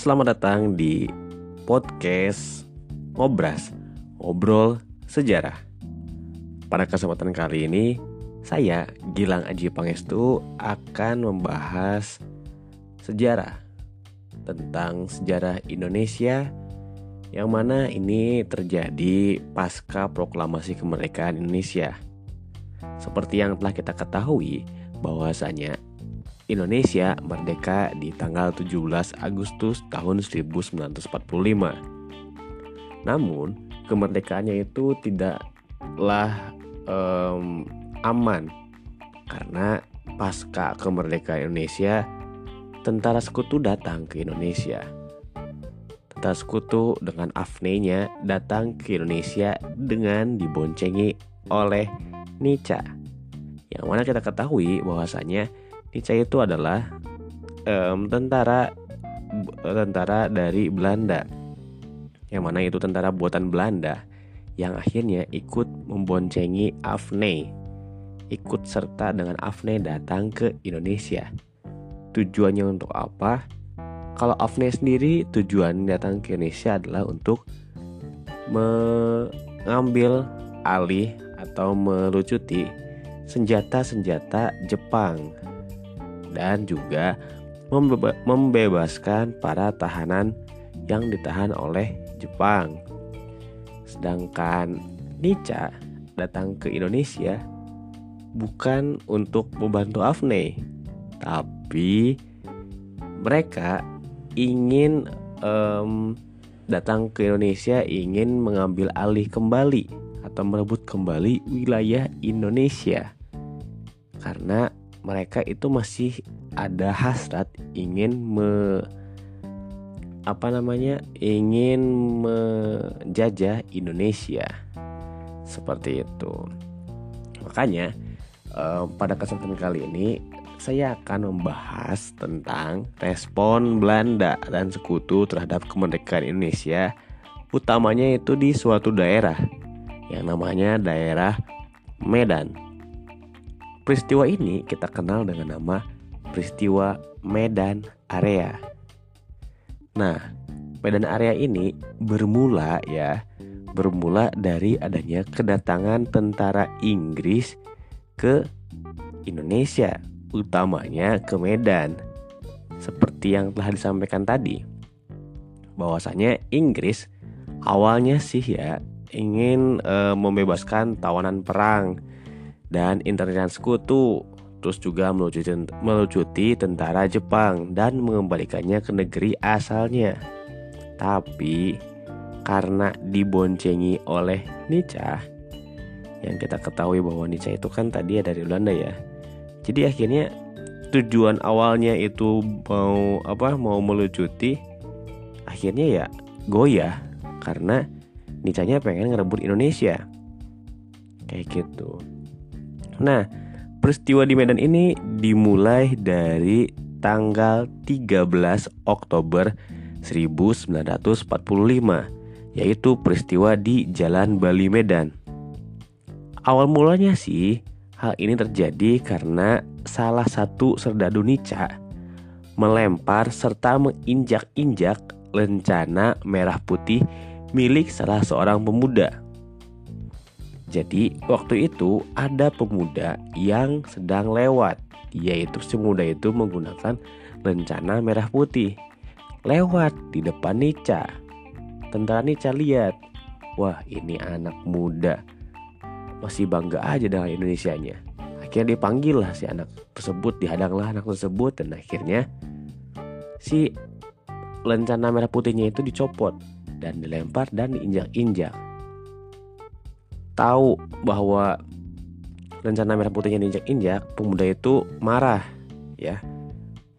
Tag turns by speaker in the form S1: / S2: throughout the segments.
S1: Selamat datang di podcast Ngobras, Ngobrol Sejarah. Pada kesempatan kali ini, saya Gilang Aji Pangestu akan membahas sejarah tentang sejarah Indonesia yang mana ini terjadi pasca proklamasi kemerdekaan Indonesia. Seperti yang telah kita ketahui bahwasanya Indonesia merdeka di tanggal 17 Agustus tahun 1945. Namun, kemerdekaannya itu tidaklah um, aman karena pasca kemerdekaan Indonesia, tentara sekutu datang ke Indonesia. Tentara sekutu dengan afnenya datang ke Indonesia dengan diboncengi oleh Nica. Yang mana kita ketahui bahwasanya Nietzsche itu adalah um, tentara tentara dari Belanda. Yang mana itu tentara buatan Belanda yang akhirnya ikut memboncengi Afne. Ikut serta dengan Afne datang ke Indonesia. Tujuannya untuk apa? Kalau Afne sendiri tujuan datang ke Indonesia adalah untuk mengambil alih atau melucuti senjata-senjata Jepang dan juga membeba membebaskan para tahanan yang ditahan oleh Jepang. Sedangkan Nica datang ke Indonesia bukan untuk membantu Afne, tapi mereka ingin um, datang ke Indonesia ingin mengambil alih kembali atau merebut kembali wilayah Indonesia karena mereka itu masih ada hasrat ingin me apa namanya ingin menjajah Indonesia. Seperti itu. Makanya eh, pada kesempatan kali ini saya akan membahas tentang respon Belanda dan sekutu terhadap kemerdekaan Indonesia utamanya itu di suatu daerah yang namanya daerah Medan Peristiwa ini kita kenal dengan nama peristiwa Medan Area. Nah, Medan Area ini bermula ya, bermula dari adanya kedatangan tentara Inggris ke Indonesia, utamanya ke Medan. Seperti yang telah disampaikan tadi, bahwasanya Inggris awalnya sih ya ingin e, membebaskan tawanan perang dan intelijen sekutu terus juga melucuti, tentara Jepang dan mengembalikannya ke negeri asalnya. Tapi karena diboncengi oleh Nietzsche yang kita ketahui bahwa Nietzsche itu kan tadi dari Belanda ya. Jadi akhirnya tujuan awalnya itu mau apa mau melucuti akhirnya ya goyah karena Nietzsche-nya pengen ngerebut Indonesia. Kayak gitu. Nah, peristiwa di Medan ini dimulai dari tanggal 13 Oktober 1945 yaitu peristiwa di Jalan Bali Medan. Awal mulanya sih hal ini terjadi karena salah satu serdadu Nica melempar serta menginjak-injak lencana merah putih milik salah seorang pemuda. Jadi waktu itu ada pemuda yang sedang lewat Yaitu si pemuda itu menggunakan lencana merah putih. Lewat di depan Nica. Tentara Nica lihat Wah ini anak muda. Masih bangga aja dengan Indonesianya. Akhirnya dipanggil lah si anak tersebut Dihadanglah anak tersebut Dan akhirnya Si lencana merah putihnya itu dicopot Dan dilempar dan diinjak-injak tahu bahwa rencana merah putihnya diinjak-injak, pemuda itu marah, ya,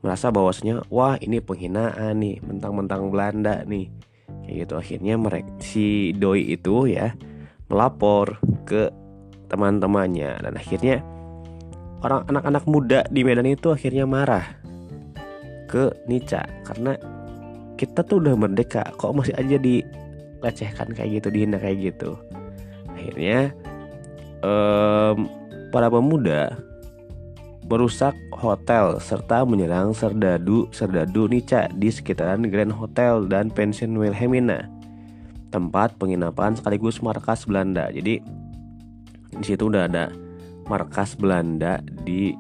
S1: merasa bahwasanya wah ini penghinaan nih, mentang-mentang Belanda nih, kayak gitu. Akhirnya mereka si doi itu ya melapor ke teman-temannya. Dan akhirnya orang anak-anak muda di Medan itu akhirnya marah ke Nica karena kita tuh udah merdeka kok masih aja dilecehkan kayak gitu dihina kayak gitu akhirnya um, para pemuda merusak hotel serta menyerang serdadu serdadu Nica di sekitaran Grand Hotel dan Pension Wilhelmina, tempat penginapan sekaligus markas Belanda. Jadi di situ udah ada markas Belanda di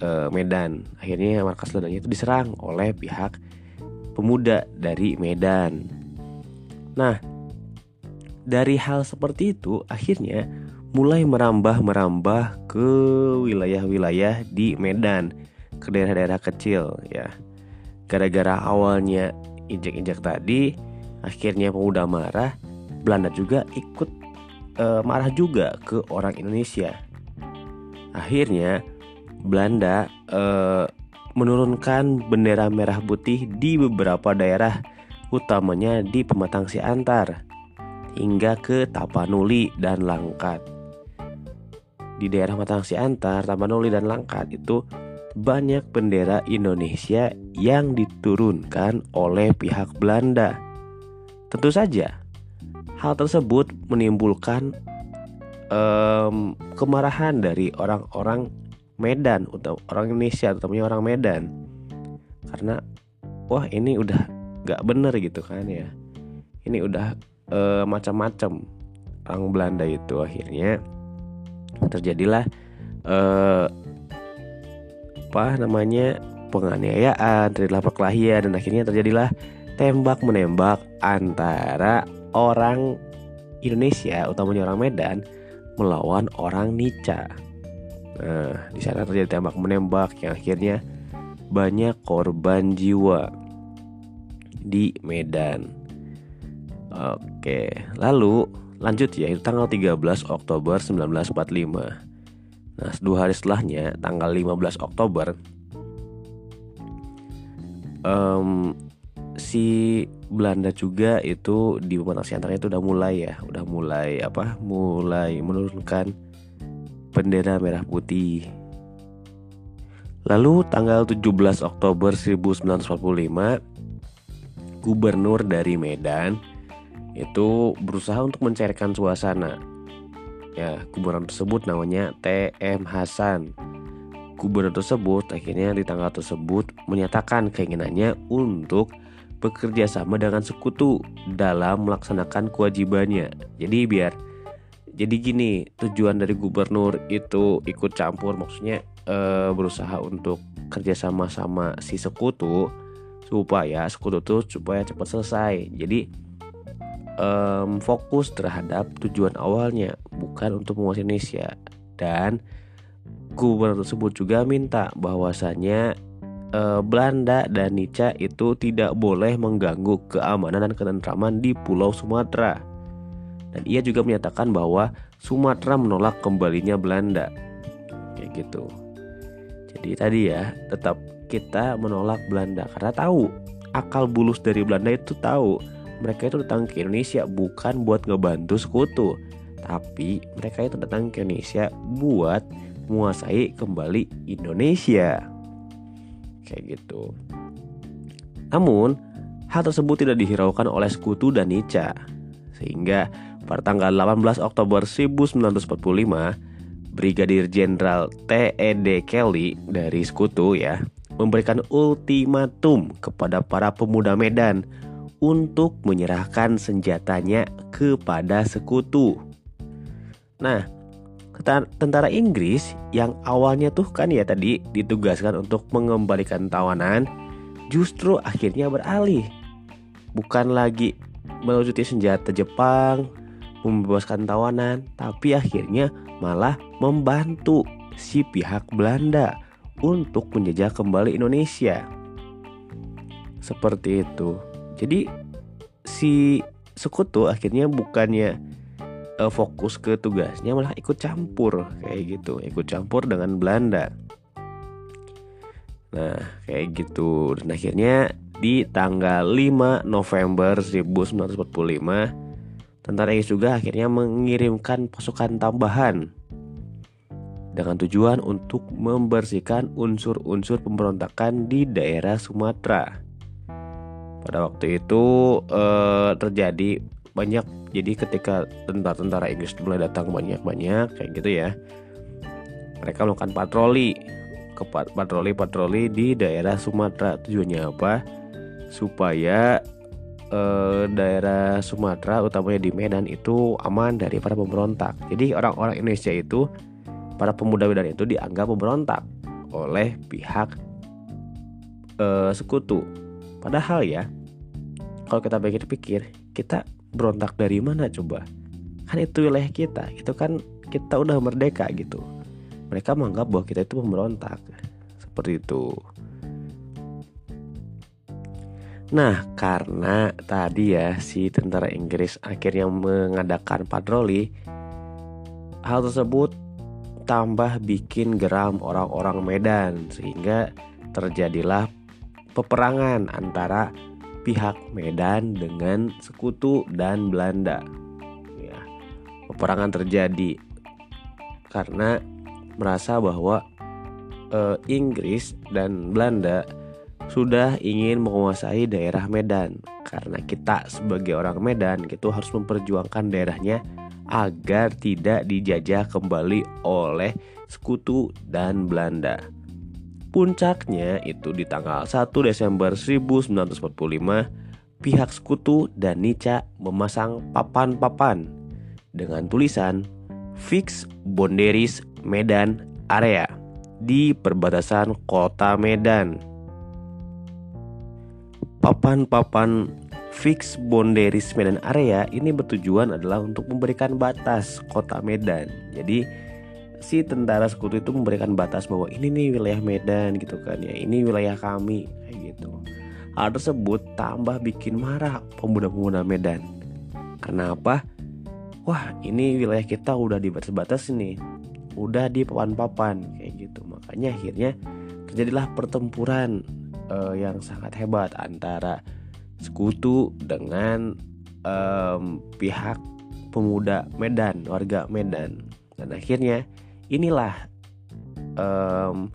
S1: uh, Medan. Akhirnya markas Belanda itu diserang oleh pihak pemuda dari Medan. Nah, dari hal seperti itu akhirnya mulai merambah-merambah ke wilayah-wilayah di Medan, ke daerah-daerah kecil ya. Gara-gara awalnya injek-injek tadi, akhirnya pemuda marah, Belanda juga ikut e, marah juga ke orang Indonesia. Akhirnya Belanda e, menurunkan bendera merah putih di beberapa daerah, utamanya di Pematang Siantar hingga ke Tapanuli dan Langkat. Di daerah Matang Siantar, Tapanuli dan Langkat itu banyak bendera Indonesia yang diturunkan oleh pihak Belanda. Tentu saja, hal tersebut menimbulkan um, kemarahan dari orang-orang Medan orang Indonesia, terutamanya orang Medan, karena wah ini udah gak bener gitu kan ya, ini udah uh, macam-macam orang Belanda itu akhirnya terjadilah eh, apa namanya penganiayaan, terjadilah perkelahian dan akhirnya terjadilah tembak menembak antara orang Indonesia, utamanya orang Medan, melawan orang Nica. Nah, di sana terjadi tembak menembak yang akhirnya banyak korban jiwa di Medan. Oke, lalu Lanjut ya, itu tanggal 13 Oktober 1945. Nah, dua hari setelahnya, tanggal 15 Oktober, um, si Belanda juga itu di Pematang Siantarnya itu udah mulai ya, udah mulai apa? Mulai menurunkan bendera merah putih. Lalu tanggal 17 Oktober 1945, gubernur dari Medan itu berusaha untuk mencairkan suasana. Ya, gubernur tersebut namanya TM Hasan. Gubernur tersebut akhirnya di tanggal tersebut menyatakan keinginannya untuk bekerja sama dengan sekutu dalam melaksanakan kewajibannya. Jadi biar jadi gini, tujuan dari gubernur itu ikut campur maksudnya e, berusaha untuk kerjasama sama si sekutu supaya sekutu itu supaya cepat selesai. Jadi um, fokus terhadap tujuan awalnya bukan untuk menguasai Indonesia. Dan gubernur tersebut juga minta bahwasanya uh, Belanda dan Nica itu tidak boleh mengganggu keamanan dan ketentraman di Pulau Sumatera. Dan ia juga menyatakan bahwa Sumatera menolak kembalinya Belanda. Kayak gitu. Jadi tadi ya tetap kita menolak Belanda karena tahu akal bulus dari Belanda itu tahu mereka itu datang ke Indonesia bukan buat ngebantu sekutu, tapi mereka itu datang ke Indonesia buat menguasai kembali Indonesia. Kayak gitu. Namun, hal tersebut tidak dihiraukan oleh sekutu dan Nica. Sehingga pada tanggal 18 Oktober 1945, Brigadir Jenderal T.E.D. Kelly dari sekutu ya memberikan ultimatum kepada para pemuda Medan untuk menyerahkan senjatanya kepada sekutu. Nah, tentara Inggris yang awalnya tuh kan ya tadi ditugaskan untuk mengembalikan tawanan, justru akhirnya beralih. Bukan lagi melucuti senjata Jepang, membebaskan tawanan, tapi akhirnya malah membantu si pihak Belanda untuk menjajah kembali Indonesia. Seperti itu. Jadi si sekutu akhirnya bukannya uh, fokus ke tugasnya malah ikut campur kayak gitu, ikut campur dengan Belanda. Nah, kayak gitu. Dan akhirnya di tanggal 5 November 1945 tentara Inggris juga akhirnya mengirimkan pasukan tambahan dengan tujuan untuk membersihkan unsur-unsur pemberontakan di daerah Sumatera. Pada waktu itu uh, terjadi banyak jadi ketika tentara-tentara Inggris mulai datang banyak-banyak kayak gitu ya. Mereka melakukan patroli ke patroli-patroli di daerah Sumatera. Tujuannya apa? Supaya eh, daerah Sumatera utamanya di Medan itu aman dari para pemberontak. Jadi orang-orang Indonesia itu para pemuda Medan itu dianggap pemberontak oleh pihak eh, sekutu. Padahal ya, kalau kita pikir-pikir, kita berontak dari mana coba? Kan itu wilayah kita, itu kan kita udah merdeka gitu. Mereka menganggap bahwa kita itu pemberontak. Seperti itu. Nah, karena tadi ya si tentara Inggris akhirnya mengadakan patroli, hal tersebut tambah bikin geram orang-orang Medan sehingga terjadilah peperangan antara pihak Medan dengan sekutu dan Belanda. Ya, peperangan terjadi karena merasa bahwa eh, Inggris dan Belanda sudah ingin menguasai daerah Medan karena kita sebagai orang Medan gitu harus memperjuangkan daerahnya agar tidak dijajah kembali oleh sekutu dan Belanda. Puncaknya itu di tanggal 1 Desember 1945 pihak sekutu dan Nica memasang papan-papan dengan tulisan Fix Bonderis Medan Area di perbatasan kota Medan papan-papan fix boundaries Medan area ini bertujuan adalah untuk memberikan batas kota Medan. Jadi si tentara sekutu itu memberikan batas bahwa ini nih wilayah Medan gitu kan ya, ini wilayah kami kayak gitu. Hal tersebut tambah bikin marah pemuda-pemuda Medan. Karena apa? Wah ini wilayah kita udah di batas-batas nih, udah di papan-papan kayak gitu. Makanya akhirnya terjadilah pertempuran uh, yang sangat hebat antara sekutu dengan um, pihak pemuda Medan, warga Medan. Dan akhirnya inilah um,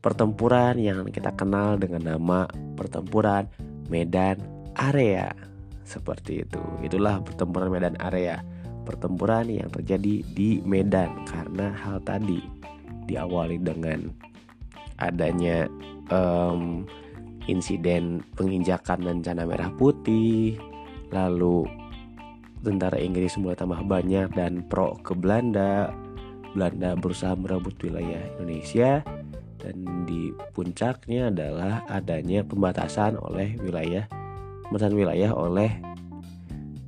S1: pertempuran yang kita kenal dengan nama pertempuran Medan Area. Seperti itu. Itulah pertempuran Medan Area. Pertempuran yang terjadi di Medan karena hal tadi diawali dengan adanya um, insiden penginjakan rencana merah putih, lalu tentara Inggris mulai tambah banyak dan pro ke Belanda. Belanda berusaha merebut wilayah Indonesia dan di puncaknya adalah adanya pembatasan oleh wilayah pembatasan wilayah oleh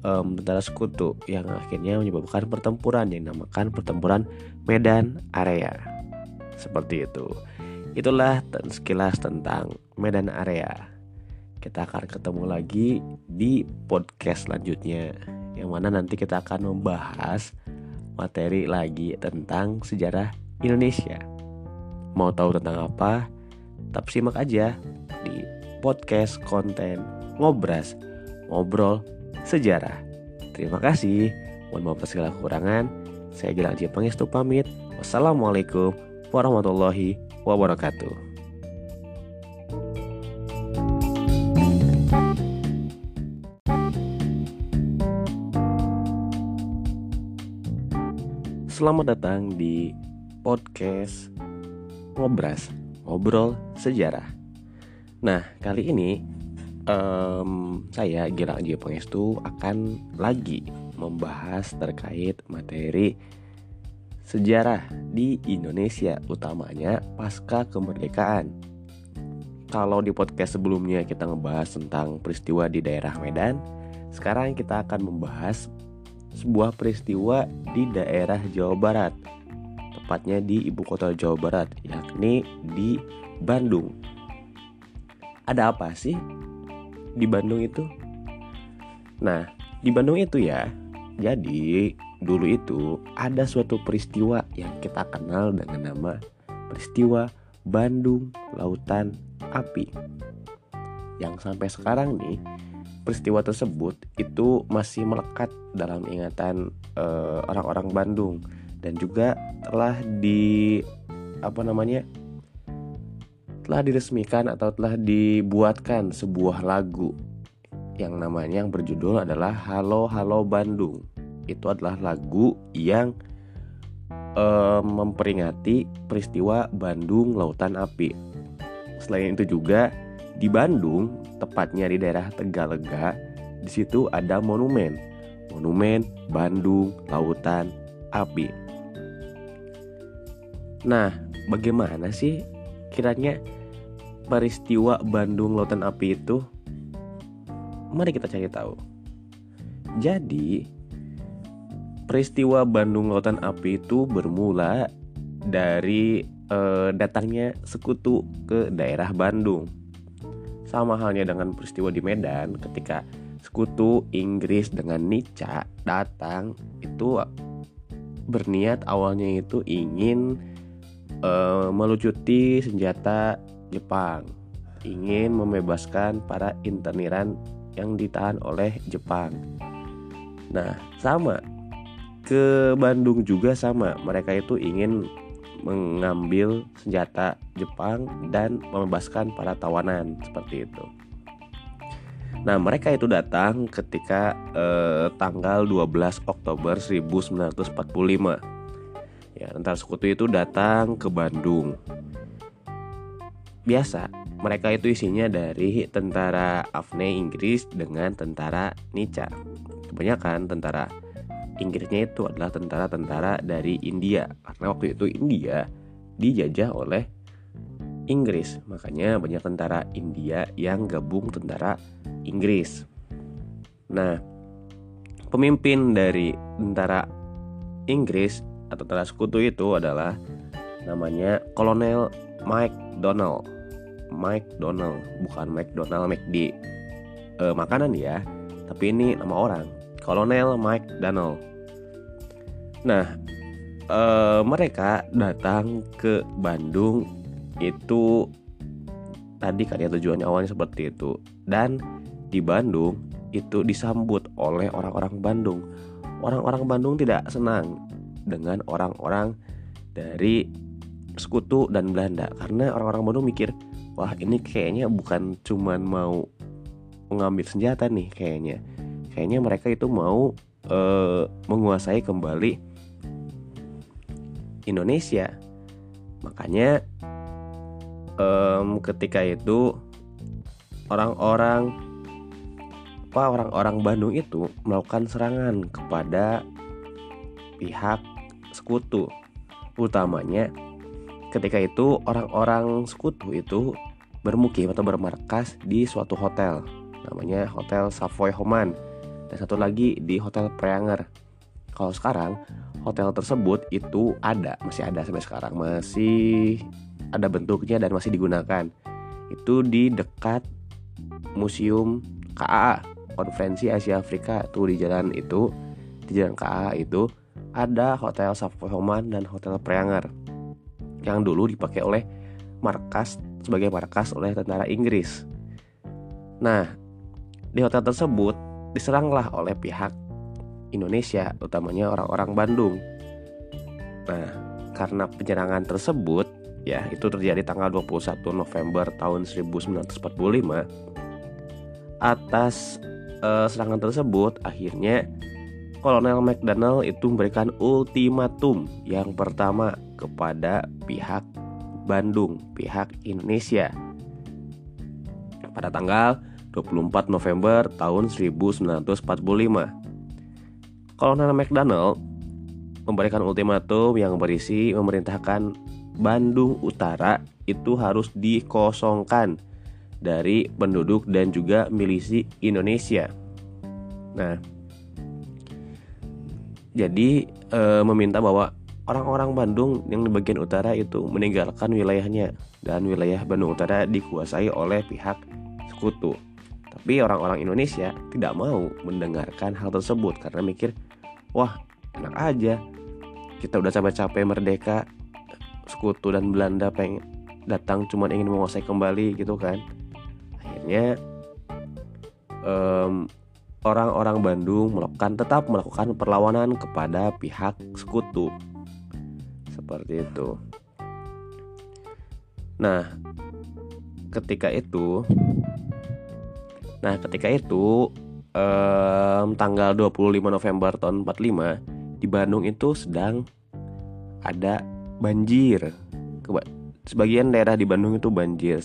S1: um, tentara sekutu yang akhirnya menyebabkan pertempuran yang dinamakan pertempuran Medan Area. Seperti itu. Itulah sekilas tentang Medan Area. Kita akan ketemu lagi di podcast selanjutnya yang mana nanti kita akan membahas materi lagi tentang sejarah Indonesia. Mau tahu tentang apa? Tetap simak aja di podcast konten Ngobras Ngobrol Sejarah. Terima kasih. Mohon maaf atas segala kekurangan. Saya Gilang J. Pangestu pamit. Wassalamualaikum warahmatullahi wabarakatuh. Selamat datang di podcast Ngobras, Ngobrol Sejarah. Nah, kali ini um, saya Gilang. Pangestu akan lagi membahas terkait materi sejarah di Indonesia, utamanya pasca kemerdekaan. Kalau di podcast sebelumnya kita ngebahas tentang peristiwa di daerah Medan, sekarang kita akan membahas sebuah peristiwa di daerah Jawa Barat, tepatnya di ibu kota Jawa Barat, yakni di Bandung. Ada apa sih di Bandung itu? Nah, di Bandung itu ya, jadi dulu itu ada suatu peristiwa yang kita kenal dengan nama peristiwa Bandung Lautan Api. Yang sampai sekarang nih peristiwa tersebut itu masih melekat dalam ingatan eh, orang-orang Bandung dan juga telah di apa namanya telah diresmikan atau telah dibuatkan sebuah lagu yang namanya yang berjudul adalah Halo Halo Bandung itu adalah lagu yang um, memperingati peristiwa Bandung Lautan Api. Selain itu juga di Bandung, tepatnya di daerah Tegalega, di situ ada monumen, monumen Bandung Lautan Api. Nah, bagaimana sih kiranya peristiwa Bandung Lautan Api itu? Mari kita cari tahu. Jadi, peristiwa Bandung Lautan Api itu bermula dari eh, datangnya sekutu ke daerah Bandung. Sama halnya dengan peristiwa di Medan ketika sekutu Inggris dengan Nica datang itu berniat awalnya itu ingin uh, melucuti senjata Jepang, ingin membebaskan para inteniran yang ditahan oleh Jepang. Nah, sama ke Bandung juga sama. Mereka itu ingin mengambil senjata Jepang dan membebaskan para tawanan seperti itu. Nah, mereka itu datang ketika eh, tanggal 12 Oktober 1945. Ya, tentara sekutu itu datang ke Bandung. Biasa, mereka itu isinya dari tentara Afne Inggris dengan tentara Nica. Kebanyakan tentara Inggrisnya itu adalah tentara-tentara dari India. Karena waktu itu India dijajah oleh Inggris. Makanya banyak tentara India yang gabung tentara Inggris. Nah pemimpin dari tentara Inggris atau tentara sekutu itu adalah namanya Kolonel Mike Donald Mike Donald bukan McDonald McD e, makanan ya tapi ini nama orang Kolonel Mike Donald. Nah, e, mereka datang ke Bandung itu tadi kan ya tujuannya awalnya seperti itu dan di Bandung itu disambut oleh orang-orang Bandung. Orang-orang Bandung tidak senang dengan orang-orang dari sekutu dan Belanda karena orang-orang Bandung mikir wah ini kayaknya bukan cuman mau mengambil senjata nih kayaknya kayaknya mereka itu mau uh, menguasai kembali Indonesia. Makanya um, ketika itu orang-orang apa orang-orang Bandung itu melakukan serangan kepada pihak sekutu. Utamanya ketika itu orang-orang sekutu itu bermukim atau bermarkas di suatu hotel. Namanya Hotel Savoy Homan dan satu lagi di Hotel Preanger. Kalau sekarang hotel tersebut itu ada, masih ada sampai sekarang, masih ada bentuknya dan masih digunakan. Itu di dekat Museum KAA, Konferensi Asia Afrika tuh di jalan itu, di jalan KAA itu ada Hotel Savoy Homan dan Hotel Preanger yang dulu dipakai oleh markas sebagai markas oleh tentara Inggris. Nah, di hotel tersebut diseranglah oleh pihak Indonesia, utamanya orang-orang Bandung. Nah, karena penyerangan tersebut, ya itu terjadi tanggal 21 November tahun 1945. Atas eh, serangan tersebut, akhirnya Kolonel McDonald itu memberikan ultimatum yang pertama kepada pihak Bandung, pihak Indonesia. Pada tanggal 24 November tahun 1945. Kolonel McDonald memberikan ultimatum yang berisi memerintahkan Bandung Utara itu harus dikosongkan dari penduduk dan juga milisi Indonesia. Nah, jadi e, meminta bahwa orang-orang Bandung yang di bagian utara itu meninggalkan wilayahnya dan wilayah Bandung Utara dikuasai oleh pihak sekutu. Tapi orang-orang Indonesia tidak mau mendengarkan hal tersebut karena mikir, wah enak aja, kita udah capek-capek merdeka, sekutu dan Belanda pengen datang cuma ingin menguasai kembali gitu kan. Akhirnya orang orang-orang Bandung melakukan tetap melakukan perlawanan kepada pihak sekutu seperti itu. Nah, ketika itu Nah, ketika itu um, tanggal 25 November tahun 45 di Bandung itu sedang ada banjir. Sebagian daerah di Bandung itu banjir.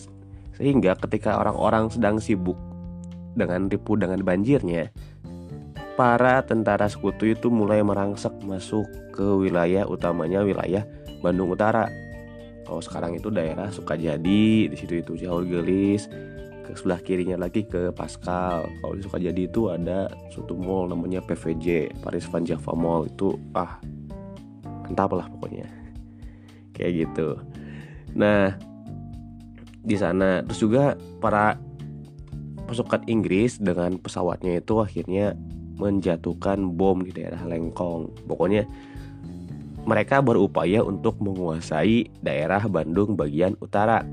S1: Sehingga ketika orang-orang sedang sibuk dengan tipu dengan banjirnya, para tentara sekutu itu mulai merangsek masuk ke wilayah utamanya wilayah Bandung Utara. Kalau sekarang itu daerah Sukajadi, di situ itu Jauh Gelis, ke sebelah kirinya lagi ke Pascal. Kalau di Sukajadi itu ada suatu mall namanya PVJ Paris Van Java Mall. Itu ah mantap lah pokoknya. Kayak gitu. Nah di sana. Terus juga para pasukan Inggris dengan pesawatnya itu akhirnya menjatuhkan bom di daerah Lengkong. Pokoknya mereka berupaya untuk menguasai daerah Bandung bagian utara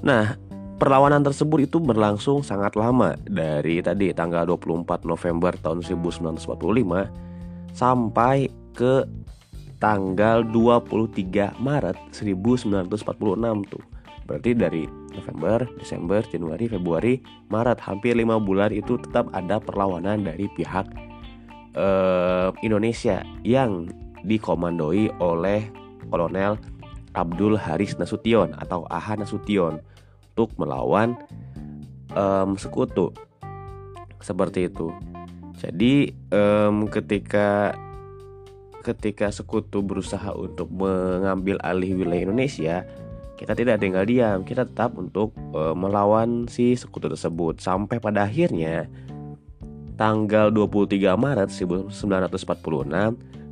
S1: Nah, perlawanan tersebut itu berlangsung sangat lama dari tadi tanggal 24 November tahun 1945 sampai ke tanggal 23 Maret 1946 tuh. Berarti dari November, Desember, Januari, Februari, Maret hampir lima bulan itu tetap ada perlawanan dari pihak eh, Indonesia yang dikomandoi oleh Kolonel Abdul Haris Nasution atau Aha Nasution untuk melawan um, sekutu. Seperti itu. Jadi um, ketika ketika sekutu berusaha untuk mengambil alih wilayah Indonesia, kita tidak tinggal diam, kita tetap untuk uh, melawan si sekutu tersebut. Sampai pada akhirnya tanggal 23 Maret 1946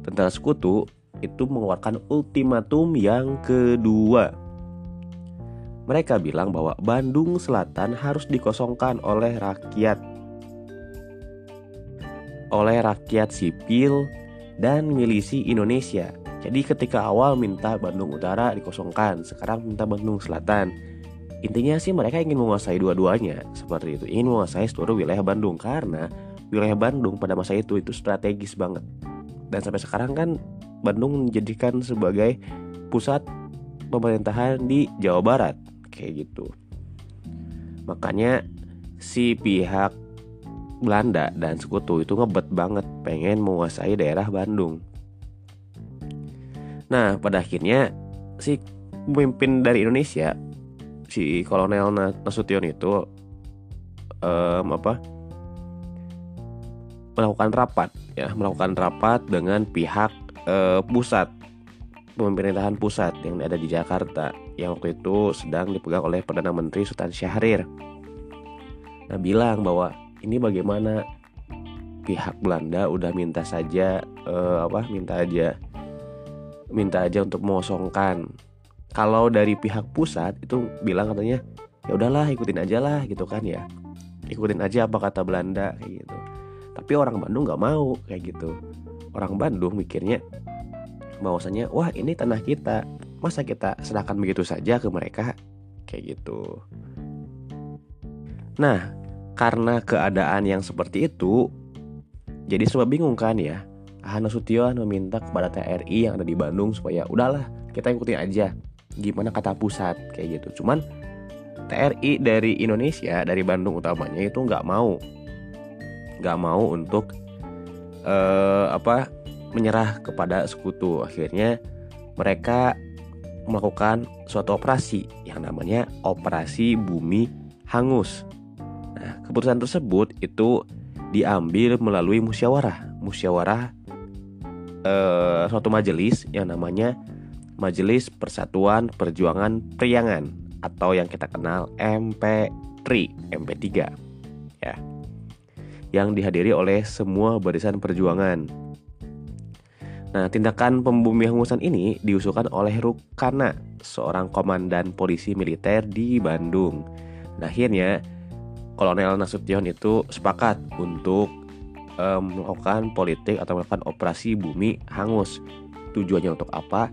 S1: tentara sekutu itu mengeluarkan ultimatum yang kedua mereka bilang bahwa Bandung Selatan harus dikosongkan oleh rakyat oleh rakyat sipil dan milisi Indonesia. Jadi ketika awal minta Bandung Utara dikosongkan, sekarang minta Bandung Selatan. Intinya sih mereka ingin menguasai dua-duanya seperti itu, ingin menguasai seluruh wilayah Bandung karena wilayah Bandung pada masa itu itu strategis banget. Dan sampai sekarang kan Bandung menjadikan sebagai pusat pemerintahan di Jawa Barat. Kayak gitu. Makanya si pihak Belanda dan sekutu itu ngebet banget pengen menguasai daerah Bandung. Nah pada akhirnya si pemimpin dari Indonesia si Kolonel Nasution itu um, apa melakukan rapat ya melakukan rapat dengan pihak uh, pusat pemerintahan pusat yang ada di Jakarta yang waktu itu sedang dipegang oleh Perdana Menteri Sultan Syahrir. Nah bilang bahwa ini bagaimana pihak Belanda udah minta saja uh, apa minta aja minta aja untuk mengosongkan. Kalau dari pihak pusat itu bilang katanya ya udahlah ikutin aja lah gitu kan ya ikutin aja apa kata Belanda kayak gitu. Tapi orang Bandung nggak mau kayak gitu. Orang Bandung mikirnya bahwasanya wah ini tanah kita. Masa kita serahkan begitu saja ke mereka? Kayak gitu. Nah karena keadaan yang seperti itu jadi semua bingung kan ya. Hana Sution meminta kepada TRI yang ada di Bandung supaya udahlah kita ikutin aja. Gimana kata pusat kayak gitu. Cuman TRI dari Indonesia dari Bandung utamanya itu nggak mau. Nggak mau untuk uh, apa menyerah kepada sekutu. Akhirnya mereka melakukan suatu operasi yang namanya Operasi Bumi Hangus. Nah, keputusan tersebut itu diambil melalui musyawarah, musyawarah eh, suatu majelis yang namanya Majelis Persatuan Perjuangan Priangan atau yang kita kenal MP3, MP3 ya. Yang dihadiri oleh semua barisan perjuangan Nah, tindakan hangusan ini diusulkan oleh Rukana, seorang komandan polisi militer di Bandung. Nah, akhirnya Kolonel Nasution itu sepakat untuk um, melakukan politik atau melakukan operasi bumi hangus. Tujuannya untuk apa?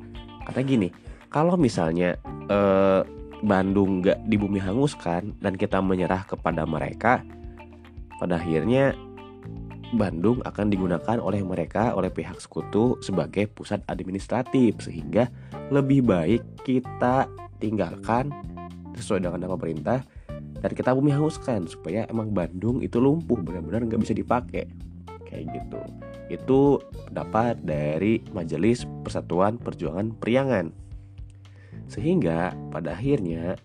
S1: Karena gini, kalau misalnya uh, Bandung nggak di bumi hanguskan dan kita menyerah kepada mereka, pada akhirnya Bandung akan digunakan oleh mereka oleh pihak sekutu sebagai pusat administratif sehingga lebih baik kita tinggalkan sesuai dengan pemerintah dan kita bumi hanguskan supaya emang Bandung itu lumpuh benar-benar nggak bisa dipakai kayak gitu Itu pendapat dari Majelis Persatuan Perjuangan Priangan. Sehingga pada akhirnya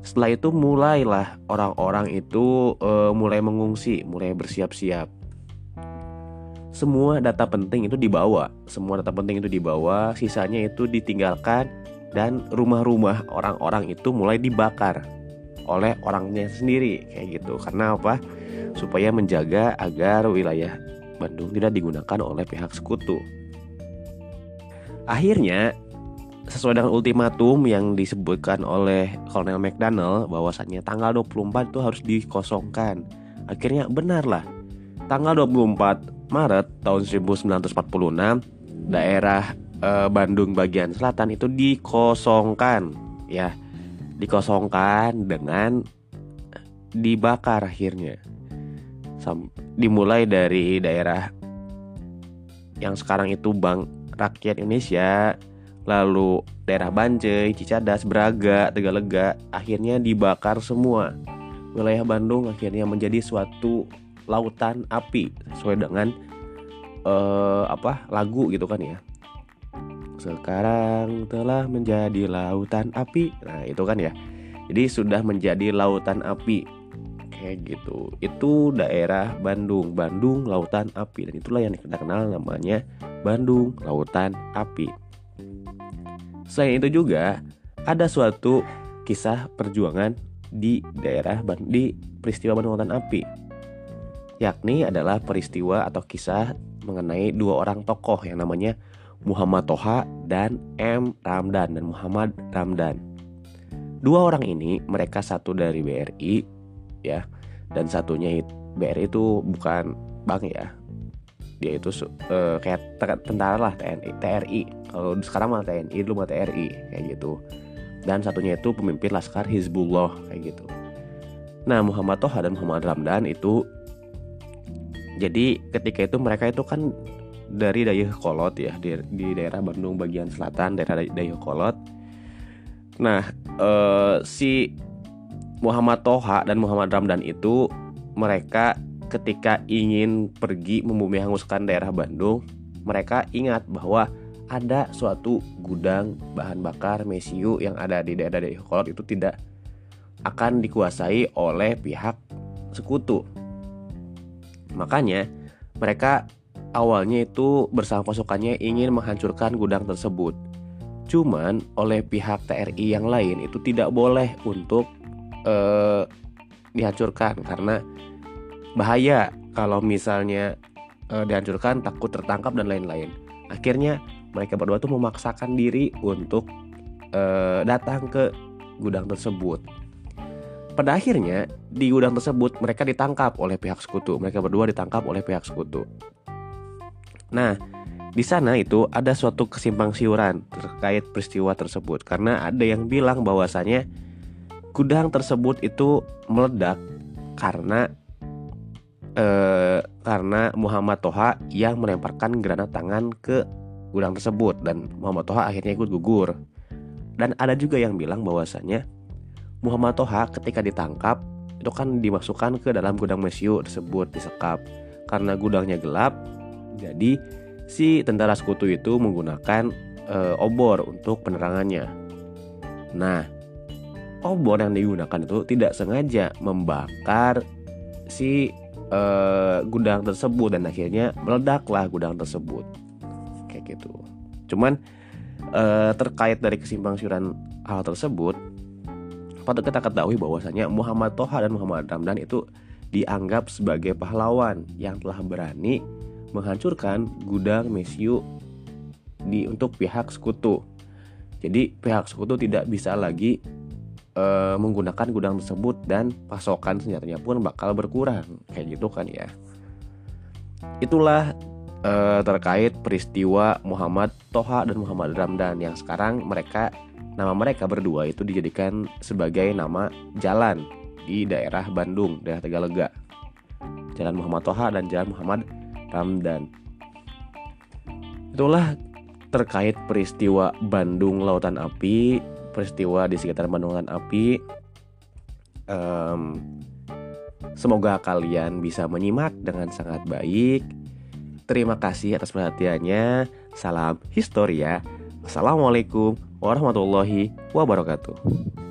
S1: setelah itu mulailah orang-orang itu e, mulai mengungsi, mulai bersiap-siap. Semua data penting itu dibawa, semua data penting itu dibawa, sisanya itu ditinggalkan dan rumah-rumah orang-orang itu mulai dibakar oleh orangnya sendiri kayak gitu. Karena apa? Supaya menjaga agar wilayah Bandung tidak digunakan oleh pihak sekutu. Akhirnya sesuai dengan ultimatum yang disebutkan oleh Kolonel McDonnell bahwasannya tanggal 24 itu harus dikosongkan. Akhirnya benarlah. Tanggal 24 Maret tahun 1946 daerah e, Bandung bagian selatan itu dikosongkan ya. Dikosongkan dengan dibakar akhirnya. Sam, dimulai dari daerah yang sekarang itu Bank Rakyat Indonesia lalu daerah Banjai, Cicadas, Braga, Tegalega akhirnya dibakar semua. Wilayah Bandung akhirnya menjadi suatu lautan api sesuai dengan uh, apa lagu gitu kan ya. Sekarang telah menjadi lautan api. Nah, itu kan ya. Jadi sudah menjadi lautan api. Kayak gitu. Itu daerah Bandung, Bandung Lautan Api dan itulah yang kita kenal namanya Bandung Lautan Api. Selain itu juga ada suatu kisah perjuangan di daerah di peristiwa Bandung Lautan Api. Yakni adalah peristiwa atau kisah mengenai dua orang tokoh yang namanya Muhammad Toha dan M. Ramdan dan Muhammad Ramdan. Dua orang ini mereka satu dari BRI ya dan satunya BRI itu bukan bank ya dia itu uh, kayak tentara lah TNI TRI kalau sekarang mah TNI dulu mah TRI kayak gitu. Dan satunya itu pemimpin Laskar Hizbullah kayak gitu. Nah Muhammad Toha dan Muhammad Ramdan itu jadi ketika itu mereka itu kan dari Kolot ya di, di daerah Bandung bagian selatan daerah Kolot nah uh, si Muhammad Toha dan Muhammad Ramdan itu mereka ketika ingin pergi membumi hanguskan daerah Bandung, mereka ingat bahwa ada suatu gudang bahan bakar mesiu yang ada di daerah Dayakolot itu tidak akan dikuasai oleh pihak sekutu. Makanya mereka awalnya itu bersama pasukannya ingin menghancurkan gudang tersebut. Cuman oleh pihak TRI yang lain itu tidak boleh untuk eh, dihancurkan karena bahaya kalau misalnya e, dihancurkan takut tertangkap dan lain-lain akhirnya mereka berdua tuh memaksakan diri untuk e, datang ke gudang tersebut. Pada akhirnya di gudang tersebut mereka ditangkap oleh pihak sekutu. Mereka berdua ditangkap oleh pihak sekutu. Nah di sana itu ada suatu kesimpang siuran terkait peristiwa tersebut. Karena ada yang bilang bahwasanya gudang tersebut itu meledak karena eh, karena Muhammad Toha yang melemparkan granat tangan ke gudang tersebut dan Muhammad Toha akhirnya ikut gugur. Dan ada juga yang bilang bahwasanya Muhammad Toha ketika ditangkap itu kan dimasukkan ke dalam gudang mesiu tersebut disekap karena gudangnya gelap. Jadi si tentara sekutu itu menggunakan e, obor untuk penerangannya. Nah, obor yang digunakan itu tidak sengaja membakar si uh, gudang tersebut dan akhirnya meledaklah gudang tersebut gitu. Cuman uh, terkait dari kesimpang siuran hal tersebut patut kita ketahui bahwasanya Muhammad Toha dan Muhammad Ramdan itu dianggap sebagai pahlawan yang telah berani menghancurkan gudang mesiu di untuk pihak sekutu. Jadi pihak sekutu tidak bisa lagi e, menggunakan gudang tersebut dan pasokan senjatanya pun bakal berkurang. Kayak gitu kan ya. Itulah e, terkait peristiwa Muhammad Toha dan Muhammad Ramdan yang sekarang mereka nama mereka berdua itu dijadikan sebagai nama jalan di daerah Bandung daerah Tegalega Jalan Muhammad Toha dan Jalan Muhammad Ramdan itulah terkait peristiwa Bandung Lautan Api peristiwa di sekitar Bandungan Api. Um, semoga kalian bisa menyimak dengan sangat baik. Terima kasih atas perhatiannya. Salam historia. Assalamualaikum warahmatullahi wabarakatuh.